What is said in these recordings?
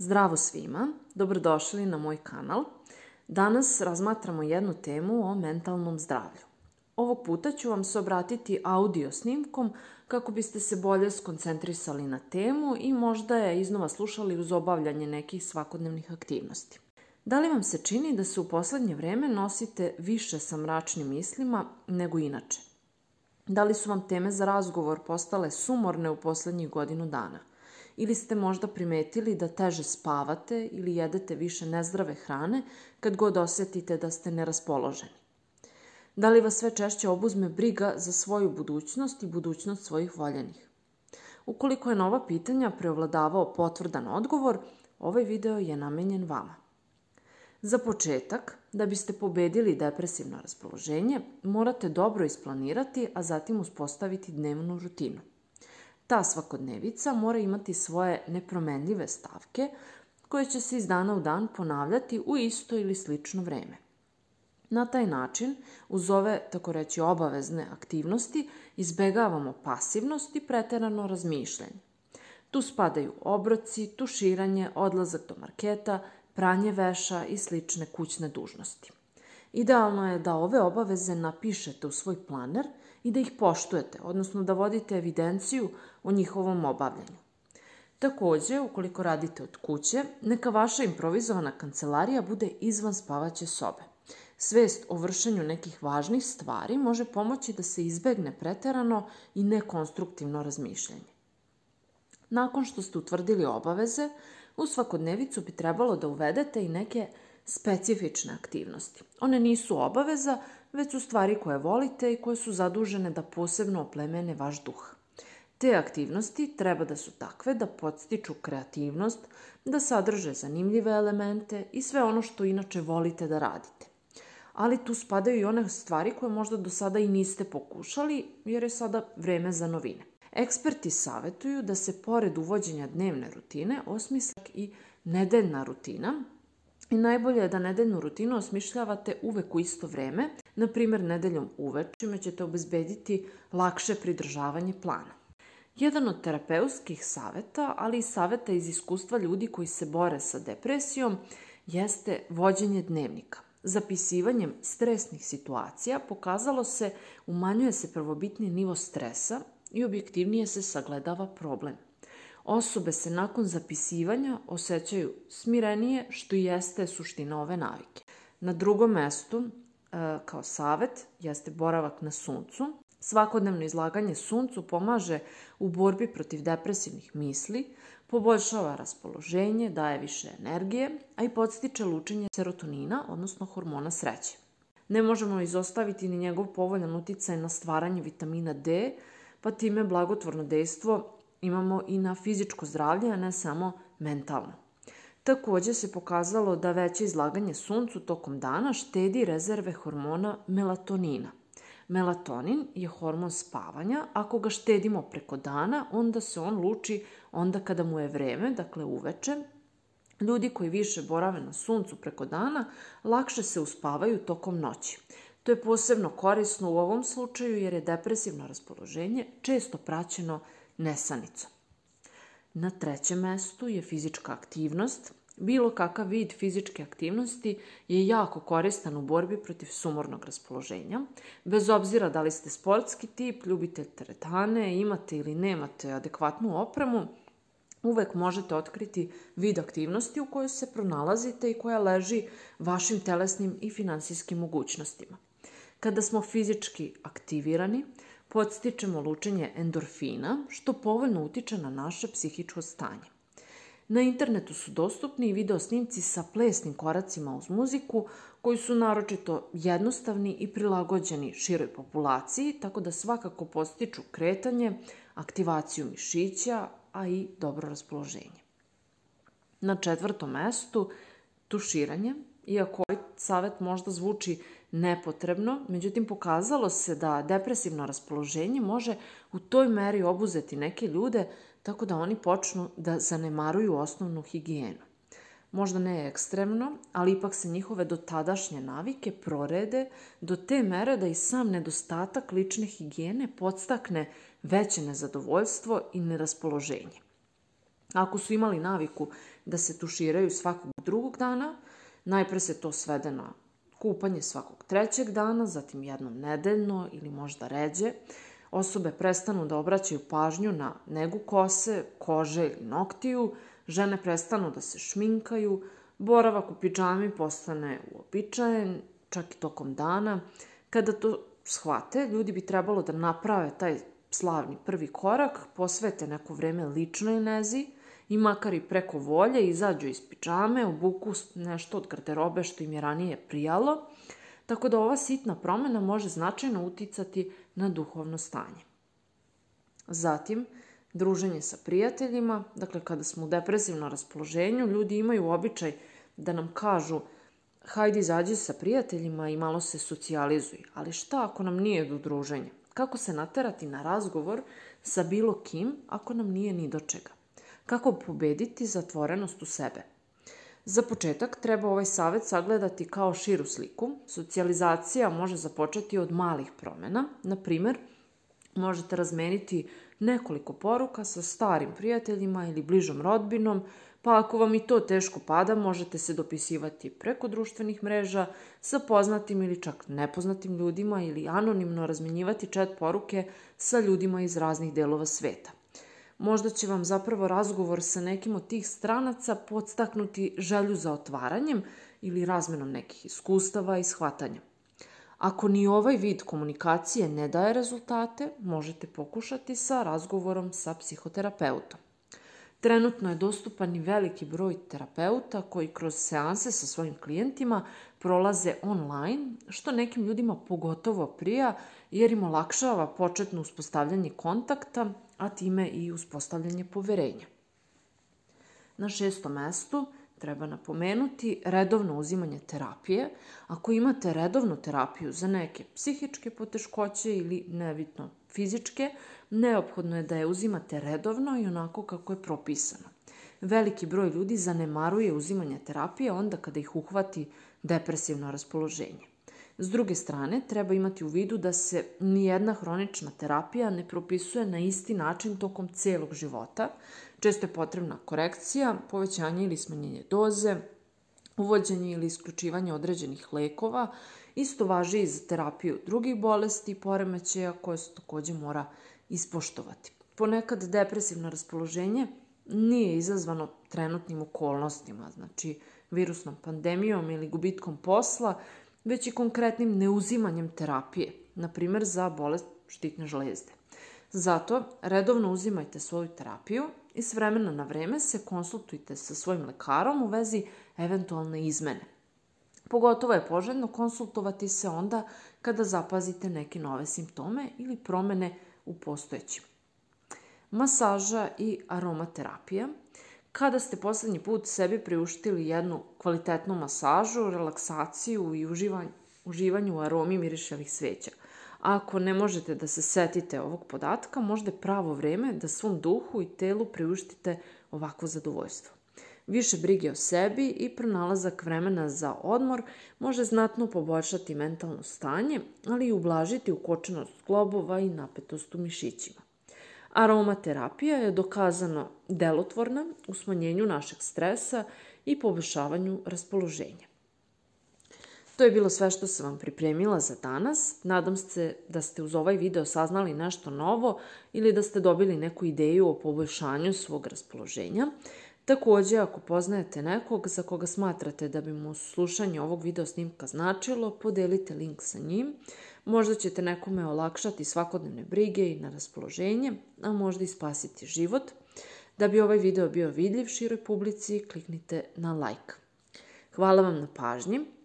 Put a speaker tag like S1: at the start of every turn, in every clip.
S1: Zdravo svima, dobrodošli na moj kanal. Danas razmatramo jednu temu o mentalnom zdravlju. Ovog puta ću vam se obratiti audio snimkom kako biste se bolje skoncentrisali na temu i možda je iznova slušali uz obavljanje nekih svakodnevnih aktivnosti. Da li vam se čini da se u poslednje vreme nosite više sa mračnim mislima nego inače? Da li su vam teme za razgovor postale sumorne u poslednjih godinu dana? Ili ste možda primetili da teže spavate ili jedete više nezdrave hrane kad god osetite da ste neraspoloženi? Da li vas sve češće obuzme briga za svoju budućnost i budućnost svojih voljenih? Ukoliko je na ova pitanja preovladavao potvrdan odgovor, ovaj video je namenjen vama. Za početak, da biste pobedili depresivno raspoloženje, morate dobro isplanirati, a zatim uspostaviti dnevnu rutinu. Ta svakodnevica mora imati svoje nepromenljive stavke koje će se iz dana u dan ponavljati u isto ili slično vreme. Na taj način, uz ove, tako reći, obavezne aktivnosti, izbegavamo pasivnost i preterano razmišljanje. Tu spadaju obroci, tuširanje, odlazak do marketa, pranje veša i slične kućne dužnosti. Idealno je da ove obaveze napišete u svoj planer i da ih poštujete, odnosno da vodite evidenciju o njihovom obavljanju. Takođe, ukoliko radite od kuće, neka vaša improvizovana kancelarija bude izvan spavaće sobe. Svest o vršenju nekih važnih stvari može pomoći da se izbegne preterano i nekonstruktivno razmišljanje. Nakon što ste utvrdili obaveze, u svakodnevicu bi trebalo da uvedete i neke specifične aktivnosti. One nisu obaveza, već su stvari koje volite i koje su zadužene da posebno oplemene vaš duh. Te aktivnosti treba da su takve da podstiču kreativnost, da sadrže zanimljive elemente i sve ono što inače volite da radite. Ali tu spadaju i one stvari koje možda do sada i niste pokušali, jer je sada vreme za novine. Eksperti savetuju da se pored uvođenja dnevne rutine osmisla i nedeljna rutina, I najbolje je da nedeljnu rutinu osmišljavate uvek u isto vreme, na primer nedeljom uveč, čime ćete obezbediti lakše pridržavanje plana. Jedan od terapeutskih saveta, ali i saveta iz iskustva ljudi koji se bore sa depresijom, jeste vođenje dnevnika. Zapisivanjem stresnih situacija pokazalo se umanjuje se prvobitni nivo stresa i objektivnije se sagledava problem. Osobe se nakon zapisivanja osjećaju smirenije, što jeste suština ove navike. Na drugom mestu, e, kao savet, jeste boravak na suncu. Svakodnevno izlaganje suncu pomaže u borbi protiv depresivnih misli, poboljšava raspoloženje, daje više energije, a i podstiče lučenje serotonina, odnosno hormona sreće. Ne možemo izostaviti ni njegov povoljan uticaj na stvaranje vitamina D, pa time blagotvorno dejstvo imamo i na fizičko zdravlje, a ne samo mentalno. Takođe se pokazalo da veće izlaganje suncu tokom dana štedi rezerve hormona melatonina. Melatonin je hormon spavanja. Ako ga štedimo preko dana, onda se on luči onda kada mu je vreme, dakle uveče. Ljudi koji više borave na suncu preko dana lakše se uspavaju tokom noći. To je posebno korisno u ovom slučaju jer je depresivno raspoloženje često praćeno nesanicom. Na trećem mestu je fizička aktivnost. Bilo kakav vid fizičke aktivnosti je jako koristan u borbi protiv sumornog raspoloženja. Bez obzira da li ste sportski tip, ljubite teretane, imate ili nemate adekvatnu opremu, uvek možete otkriti vid aktivnosti u kojoj se pronalazite i koja leži vašim telesnim i finansijskim mogućnostima. Kada smo fizički aktivirani, podstičemo lučenje endorfina, što povoljno utiče na naše psihičko stanje. Na internetu su dostupni i video snimci sa plesnim koracima uz muziku, koji su naročito jednostavni i prilagođeni široj populaciji, tako da svakako postiču kretanje, aktivaciju mišića, a i dobro raspoloženje. Na četvrtom mestu tuširanje, iako ovaj savet možda zvuči nepotrebno, međutim pokazalo se da depresivno raspoloženje može u toj meri obuzeti neke ljude tako da oni počnu da zanemaruju osnovnu higijenu. Možda ne ekstremno, ali ipak se njihove dotadašnje navike prorede do te mere da i sam nedostatak lične higijene podstakne veće nezadovoljstvo i neraspoloženje. Ako su imali naviku da se tuširaju svakog drugog dana. Najpre se to svede na kupanje svakog trećeg dana, zatim jednom nedeljno ili možda ređe. Osobe prestanu da obraćaju pažnju na negu kose, kože ili noktiju, žene prestanu da se šminkaju, boravak u piđami postane uobičajen, čak i tokom dana. Kada to shvate, ljudi bi trebalo da naprave taj slavni prvi korak, posvete neko vreme ličnoj nezi i makar i preko volje izađu iz pičame, obuku nešto od garderobe što im je ranije prijalo, tako da ova sitna promena može značajno uticati na duhovno stanje. Zatim, druženje sa prijateljima, dakle kada smo u depresivnom raspoloženju, ljudi imaju običaj da nam kažu hajde izađi sa prijateljima i malo se socijalizuj, ali šta ako nam nije do druženja? Kako se naterati na razgovor sa bilo kim ako nam nije ni do čega? Kako pobediti zatvorenost u sebe? Za početak treba ovaj savet sagledati kao širu sliku. Socijalizacija može započeti od malih promena. Na primer, možete razmeniti nekoliko poruka sa starim prijateljima ili bližom rodbinom, pa ako vam i to teško pada, možete se dopisivati preko društvenih mreža sa poznatim ili čak nepoznatim ljudima ili anonimno razmenjivati chat poruke sa ljudima iz raznih delova sveta. Možda će vam zapravo razgovor sa nekim od tih stranaca podstaknuti želju za otvaranjem ili razmenom nekih iskustava i shvatanja. Ako ni ovaj vid komunikacije ne daje rezultate, možete pokušati sa razgovorom sa psihoterapeutom. Trenutno je dostupan i veliki broj terapeuta koji kroz seanse sa svojim klijentima prolaze online, što nekim ljudima pogotovo prija jer im olakšava početno uspostavljanje kontakta, a time i uspostavljanje poverenja. Na šestom mestu treba napomenuti redovno uzimanje terapije. Ako imate redovnu terapiju za neke psihičke poteškoće ili nebitno fizičke, neophodno je da je uzimate redovno i onako kako je propisano. Veliki broj ljudi zanemaruje uzimanje terapije onda kada ih uhvati depresivno raspoloženje. S druge strane, treba imati u vidu da se nijedna hronična terapija ne propisuje na isti način tokom celog života. Često je potrebna korekcija, povećanje ili smanjenje doze, uvođenje ili isključivanje određenih lekova. Isto važi i za terapiju drugih bolesti i poremećaja koje se takođe mora ispoštovati. Ponekad depresivno raspoloženje nije izazvano trenutnim okolnostima, znači virusnom pandemijom ili gubitkom posla, već i konkretnim neuzimanjem terapije, na primer za bolest štitne žlezde. Zato redovno uzimajte svoju terapiju i s vremena na vreme se konsultujte sa svojim lekarom u vezi eventualne izmene. Pogotovo je poželjno konsultovati se onda kada zapazite neke nove simptome ili promene u postojećim. Masaža i aromaterapija. Kada ste poslednji put sebi priuštili jednu kvalitetnu masažu, relaksaciju i uživanju u aromi mirišavih sveća. Ako ne možete da se setite ovog podatka, možda je pravo vreme da svom duhu i telu priuštite ovako zadovoljstvo. Više brige o sebi i pronalazak vremena za odmor može znatno poboljšati mentalno stanje, ali i ublažiti ukočenost globova i napetost u mišićima. Aromaterapija je dokazano delotvorna u smanjenju našeg stresa i poboljšavanju raspoloženja. To je bilo sve što sam vam pripremila za danas. Nadam se da ste uz ovaj video saznali nešto novo ili da ste dobili neku ideju o poboljšanju svog raspoloženja. Takođe, ako poznajete nekog za koga smatrate da bi mu slušanje ovog video snimka značilo, podelite link sa njim. Možda ćete nekome olakšati svakodnevne brige i na raspoloženje, a možda i spasiti život. Da bi ovaj video bio vidljiv široj publici, kliknite na like. Hvala vam na pažnji.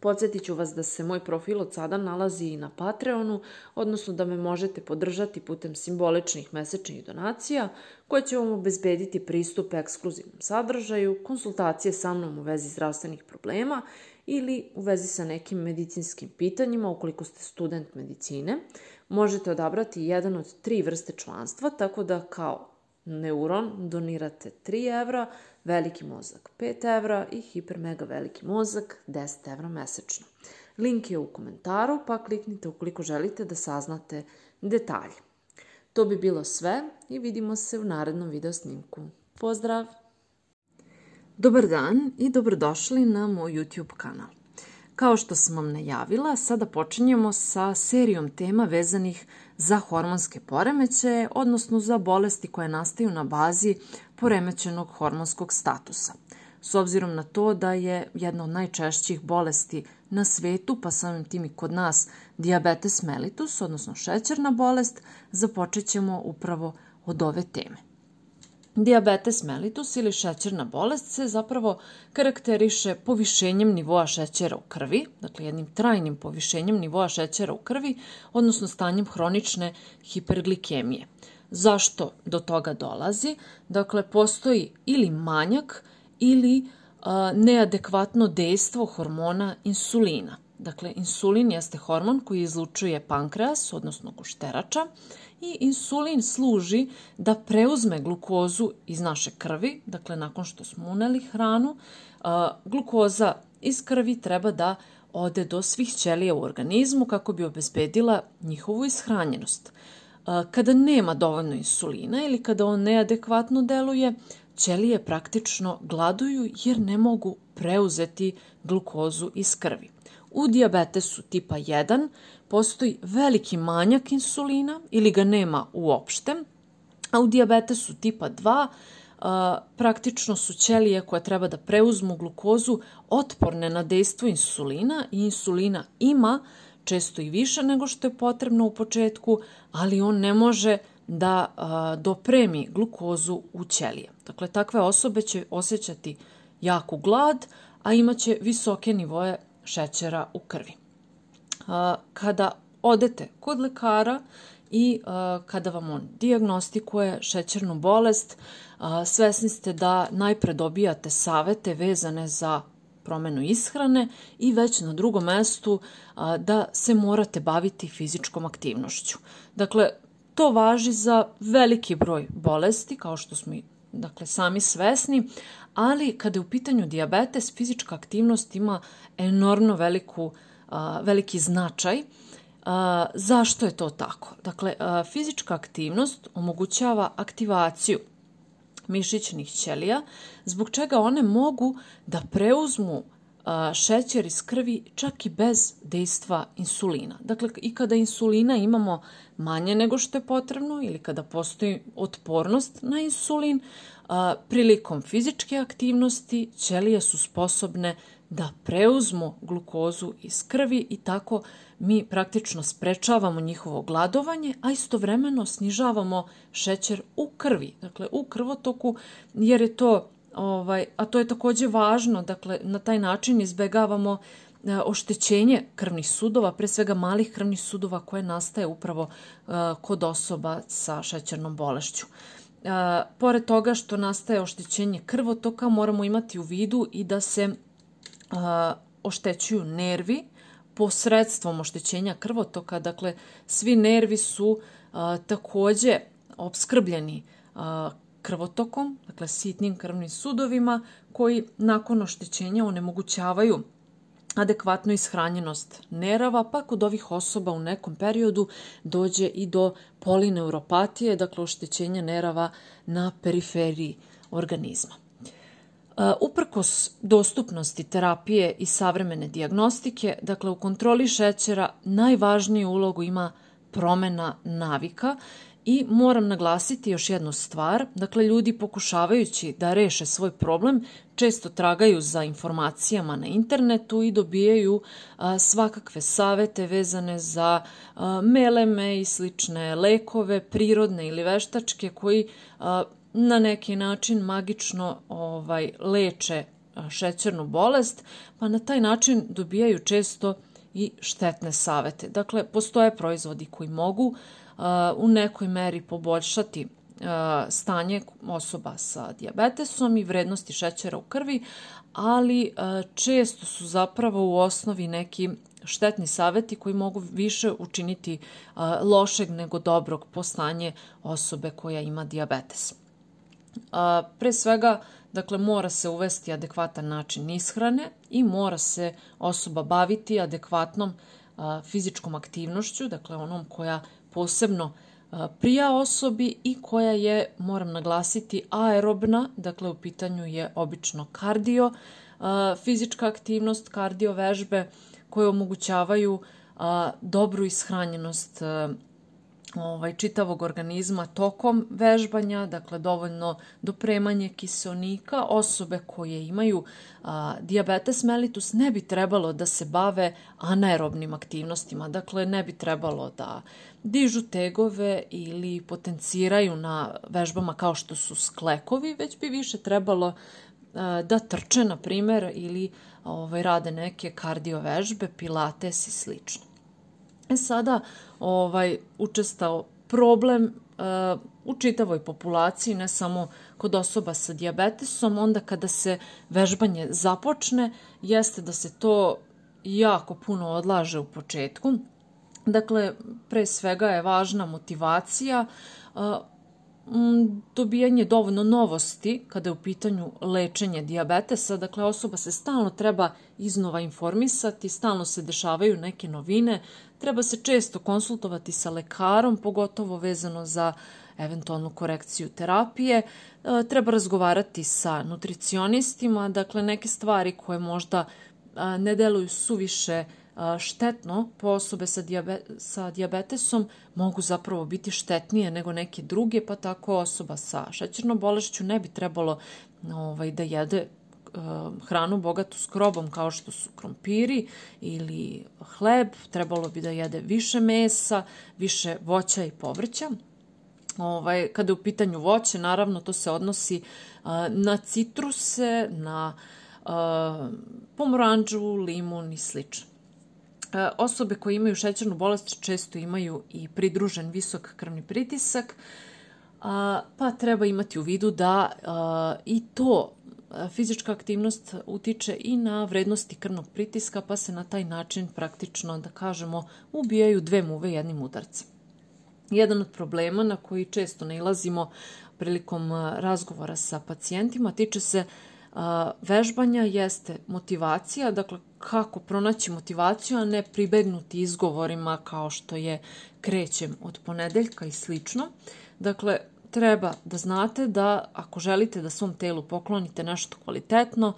S1: Podsjetit ću vas da se moj profil od sada nalazi i na Patreonu, odnosno da me možete podržati putem simboličnih mesečnih donacija, koje će vam obezbediti pristup ekskluzivnom sadržaju, konsultacije sa mnom u vezi zdravstvenih problema ili u vezi sa nekim medicinskim pitanjima ukoliko ste student medicine. Možete odabrati jedan od tri vrste članstva, tako da kao neuron donirate 3 evra, veliki mozak 5 evra i hipermega veliki mozak 10 evra mesečno. Link je u komentaru, pa kliknite ukoliko želite da saznate detalje. To bi bilo sve i vidimo se u narednom video snimku. Pozdrav! Dobar dan i dobrodošli na moj YouTube kanal. Kao što sam vam najavila, sada počinjemo sa serijom tema vezanih za hormonske poremećaje, odnosno za bolesti koje nastaju na bazi poremećenog hormonskog statusa. S obzirom na to da je jedna od najčešćih bolesti na svetu, pa samim tim i kod nas, diabetes mellitus, odnosno šećerna bolest, započet ćemo upravo od ove teme. Diabetes mellitus ili šećerna bolest se zapravo karakteriše povišenjem nivoa šećera u krvi, dakle jednim trajnim povišenjem nivoa šećera u krvi, odnosno stanjem hronične hiperglikemije. Zašto do toga dolazi? Dakle, postoji ili manjak ili a, neadekvatno dejstvo hormona insulina. Dakle, insulin jeste hormon koji izlučuje pankreas, odnosno gušterača, i insulin služi da preuzme glukozu iz naše krvi, dakle nakon što smo uneli hranu, glukoza iz krvi treba da ode do svih ćelija u organizmu kako bi obezbedila njihovu ishranjenost. Kada nema dovoljno insulina ili kada on neadekvatno deluje, ćelije praktično gladuju jer ne mogu preuzeti glukozu iz krvi. U diabetesu tipa 1 postoji veliki manjak insulina ili ga nema uopšte, a u diabetesu tipa 2 a, praktično su ćelije koje treba da preuzmu glukozu otporne na dejstvo insulina i insulina ima često i više nego što je potrebno u početku, ali on ne može da a, dopremi glukozu u ćelije. Dakle, takve osobe će osjećati jaku glad, a imaće visoke nivoje šećera u krvi. Kada odete kod lekara i kada vam on diagnostikuje šećernu bolest, svesni ste da najpre dobijate savete vezane za promenu ishrane i već na drugom mestu da se morate baviti fizičkom aktivnošću. Dakle, to važi za veliki broj bolesti, kao što smo dakle, sami svesni, ali kada je u pitanju diabetes, fizička aktivnost ima enormno veliku, veliki značaj. Zašto je to tako? Dakle, fizička aktivnost omogućava aktivaciju mišićnih ćelija, zbog čega one mogu da preuzmu šećer iz krvi čak i bez dejstva insulina. Dakle, i kada insulina imamo manje nego što je potrebno ili kada postoji otpornost na insulin, prilikom fizičke aktivnosti ćelije su sposobne da preuzmu glukozu iz krvi i tako mi praktično sprečavamo njihovo gladovanje, a istovremeno snižavamo šećer u krvi, dakle u krvotoku, jer je to, ovaj, a to je takođe važno, dakle na taj način izbegavamo e, oštećenje krvnih sudova, pre svega malih krvnih sudova koje nastaje upravo uh, kod osoba sa šećernom bolešću. A, pored toga što nastaje oštećenje krvotoka, moramo imati u vidu i da se oštećuju nervi posredstvom oštećenja krvotoka. Dakle, svi nervi su takođe obskrbljeni krvotokom, dakle sitnim krvnim sudovima koji nakon oštećenja onemogućavaju adekvatnu ishranjenost nerava, pa kod ovih osoba u nekom periodu dođe i do polineuropatije, dakle oštećenja nerava na periferiji organizma. Uh, uprkos dostupnosti terapije i savremene diagnostike, dakle u kontroli šećera najvažniju ulogu ima promena navika I moram naglasiti još jednu stvar, dakle ljudi pokušavajući da reše svoj problem često tragaju za informacijama na internetu i dobijaju a, svakakve savete vezane za a, meleme i slične lekove, prirodne ili veštačke koji a, na neki način magično ovaj leče šećernu bolest, pa na taj način dobijaju često i štetne savete. Dakle, postoje proizvodi koji mogu u nekoj meri poboljšati stanje osoba sa diabetesom i vrednosti šećera u krvi, ali često su zapravo u osnovi neki štetni saveti koji mogu više učiniti lošeg nego dobrog po stanje osobe koja ima diabetes. Pre svega, dakle, mora se uvesti adekvatan način ishrane i mora se osoba baviti adekvatnom fizičkom aktivnošću, dakle onom koja posebno prija osobi i koja je, moram naglasiti, aerobna, dakle u pitanju je obično kardio, fizička aktivnost, kardio vežbe koje omogućavaju dobru ishranjenost ovaj, čitavog organizma tokom vežbanja, dakle dovoljno dopremanje kiselnika. Osobe koje imaju a, diabetes mellitus ne bi trebalo da se bave anaerobnim aktivnostima, dakle ne bi trebalo da dižu tegove ili potenciraju na vežbama kao što su sklekovi, već bi više trebalo a, da trče, na primer, ili ovaj, rade neke kardio vežbe, pilates i slično. E sada, ovaj, učestao problem uh, u čitavoj populaciji, ne samo kod osoba sa diabetesom, onda kada se vežbanje započne, jeste da se to jako puno odlaže u početku. Dakle, pre svega je važna motivacija, dobijanje dovoljno novosti kada je u pitanju lečenje diabetesa. Dakle, osoba se stalno treba iznova informisati, stalno se dešavaju neke novine, treba se često konsultovati sa lekarom, pogotovo vezano za eventualnu korekciju terapije. Treba razgovarati sa nutricionistima, dakle neke stvari koje možda ne deluju suviše štetno po osobe sa, diabe, sa diabetesom mogu zapravo biti štetnije nego neke druge, pa tako osoba sa šećernom bolešću ne bi trebalo ovaj, da jede hranu bogatu skrobom kao što su krompiri ili hleb, trebalo bi da jede više mesa, više voća i povrća. Ovaj, kada je u pitanju voće, naravno to se odnosi na citruse, na a, pomoranđu, limun i slično. E, osobe koje imaju šećernu bolest često imaju i pridružen visok krvni pritisak, pa treba imati u vidu da i to fizička aktivnost utiče i na vrednosti krvnog pritiska, pa se na taj način praktično, da kažemo, ubijaju dve muve jednim udarcem. Jedan od problema na koji često nailazimo prilikom razgovora sa pacijentima tiče se vežbanja jeste motivacija, dakle kako pronaći motivaciju, a ne pribegnuti izgovorima kao što je krećem od ponedeljka i slično. Dakle, treba da znate da ako želite da svom telu poklonite nešto kvalitetno,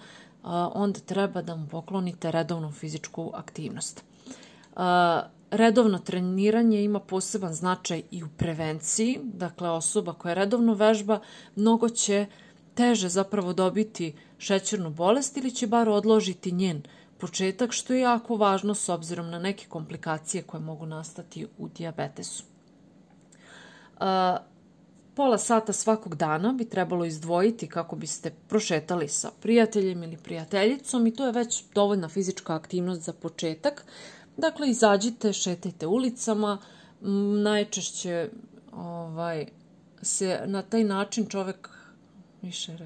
S1: onda treba da mu poklonite redovnu fizičku aktivnost. Redovno treniranje ima poseban značaj i u prevenciji, dakle osoba koja redovno vežba mnogo će teže zapravo dobiti šećernu bolest ili će bar odložiti njen početak, što je jako važno s obzirom na neke komplikacije koje mogu nastati u diabetesu. Pola sata svakog dana bi trebalo izdvojiti kako biste prošetali sa prijateljem ili prijateljicom i to je već dovoljna fizička aktivnost za početak. Dakle, izađite, šetajte ulicama, najčešće ovaj, se na taj način čovek više